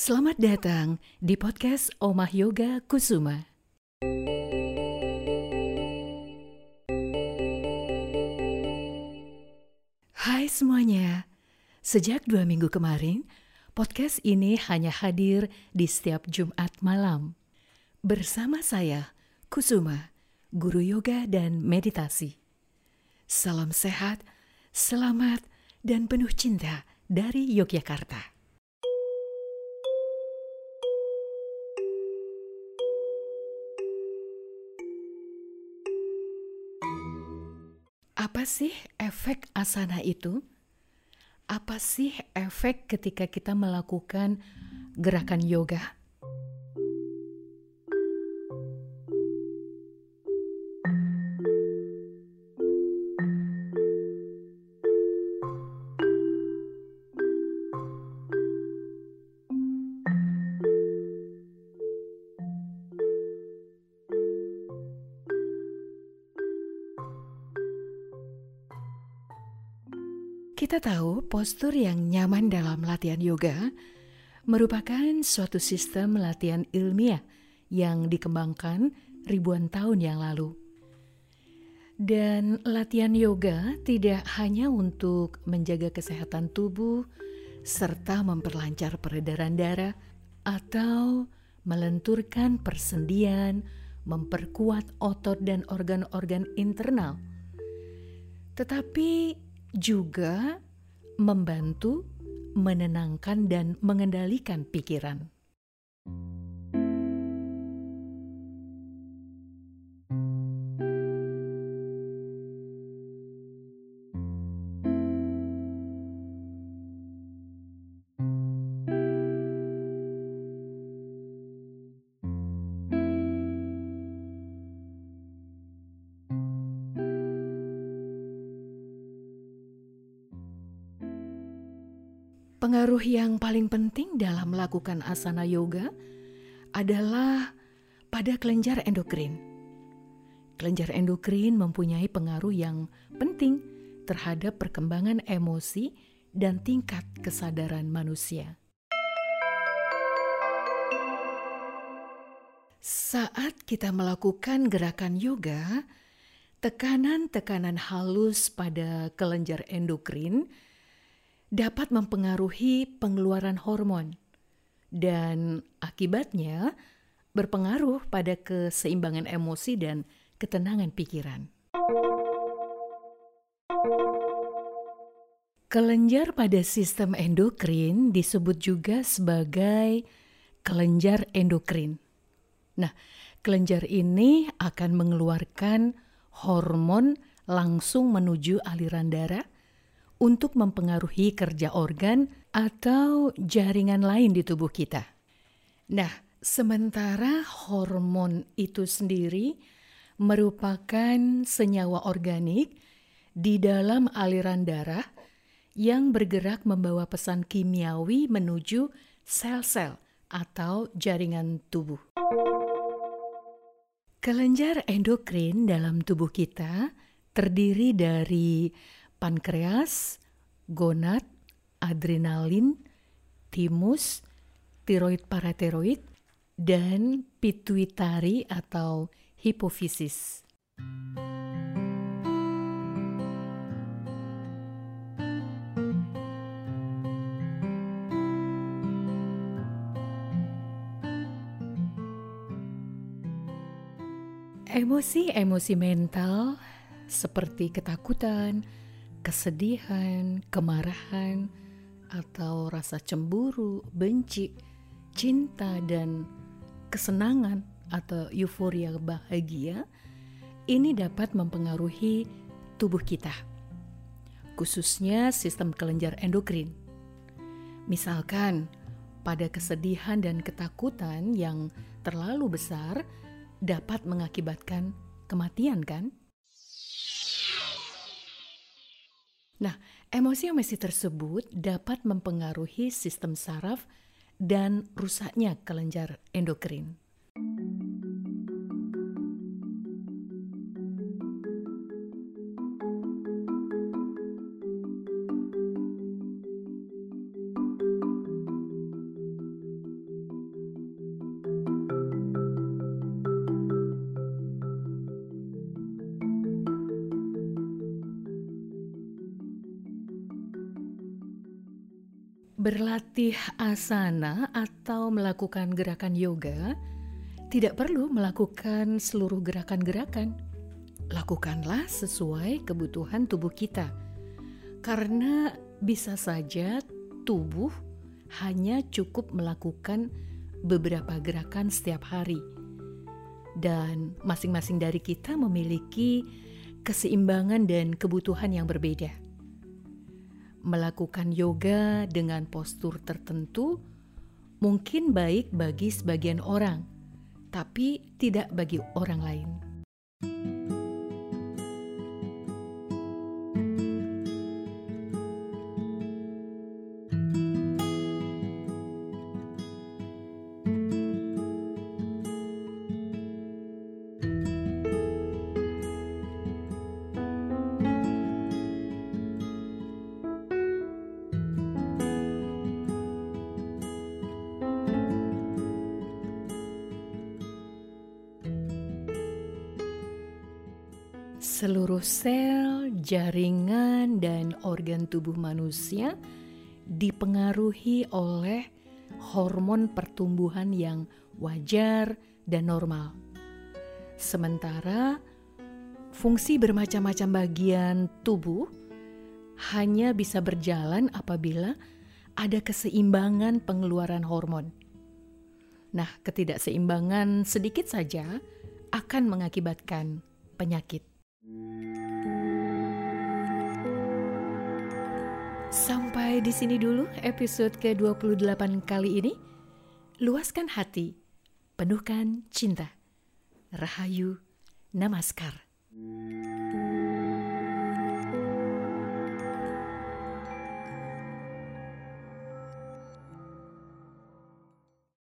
Selamat datang di podcast Omah Yoga Kusuma. Hai semuanya, sejak dua minggu kemarin, podcast ini hanya hadir di setiap Jumat malam. Bersama saya, Kusuma, guru yoga dan meditasi. Salam sehat, selamat, dan penuh cinta dari Yogyakarta. Apa sih efek asana itu? Apa sih efek ketika kita melakukan gerakan yoga? Kita tahu postur yang nyaman dalam latihan yoga merupakan suatu sistem latihan ilmiah yang dikembangkan ribuan tahun yang lalu. Dan latihan yoga tidak hanya untuk menjaga kesehatan tubuh serta memperlancar peredaran darah atau melenturkan persendian, memperkuat otot dan organ-organ internal. Tetapi juga membantu menenangkan dan mengendalikan pikiran. Pengaruh yang paling penting dalam melakukan asana yoga adalah pada kelenjar endokrin. Kelenjar endokrin mempunyai pengaruh yang penting terhadap perkembangan emosi dan tingkat kesadaran manusia. Saat kita melakukan gerakan yoga, tekanan-tekanan halus pada kelenjar endokrin dapat mempengaruhi pengeluaran hormon dan akibatnya berpengaruh pada keseimbangan emosi dan ketenangan pikiran. Kelenjar pada sistem endokrin disebut juga sebagai kelenjar endokrin. Nah, kelenjar ini akan mengeluarkan hormon langsung menuju aliran darah untuk mempengaruhi kerja organ atau jaringan lain di tubuh kita. Nah, sementara hormon itu sendiri merupakan senyawa organik di dalam aliran darah yang bergerak membawa pesan kimiawi menuju sel-sel atau jaringan tubuh. Kelenjar endokrin dalam tubuh kita terdiri dari pankreas, gonad, adrenalin, timus, tiroid parateroid, dan pituitari atau hipofisis. Emosi-emosi mental seperti ketakutan, kesedihan, kemarahan, atau rasa cemburu, benci, cinta, dan kesenangan atau euforia bahagia, ini dapat mempengaruhi tubuh kita, khususnya sistem kelenjar endokrin. Misalkan, pada kesedihan dan ketakutan yang terlalu besar dapat mengakibatkan kematian, kan? Nah, emosi-emosi tersebut dapat mempengaruhi sistem saraf dan rusaknya kelenjar endokrin. Berlatih asana atau melakukan gerakan yoga tidak perlu melakukan seluruh gerakan-gerakan. Lakukanlah sesuai kebutuhan tubuh kita, karena bisa saja tubuh hanya cukup melakukan beberapa gerakan setiap hari, dan masing-masing dari kita memiliki keseimbangan dan kebutuhan yang berbeda melakukan yoga dengan postur tertentu mungkin baik bagi sebagian orang, tapi tidak bagi orang lain. Seluruh sel, jaringan, dan organ tubuh manusia dipengaruhi oleh hormon pertumbuhan yang wajar dan normal. Sementara fungsi bermacam-macam bagian tubuh hanya bisa berjalan apabila ada keseimbangan pengeluaran hormon. Nah, ketidakseimbangan sedikit saja akan mengakibatkan penyakit. Sampai di sini dulu episode ke-28 kali ini. Luaskan hati, penuhkan cinta. Rahayu, Namaskar.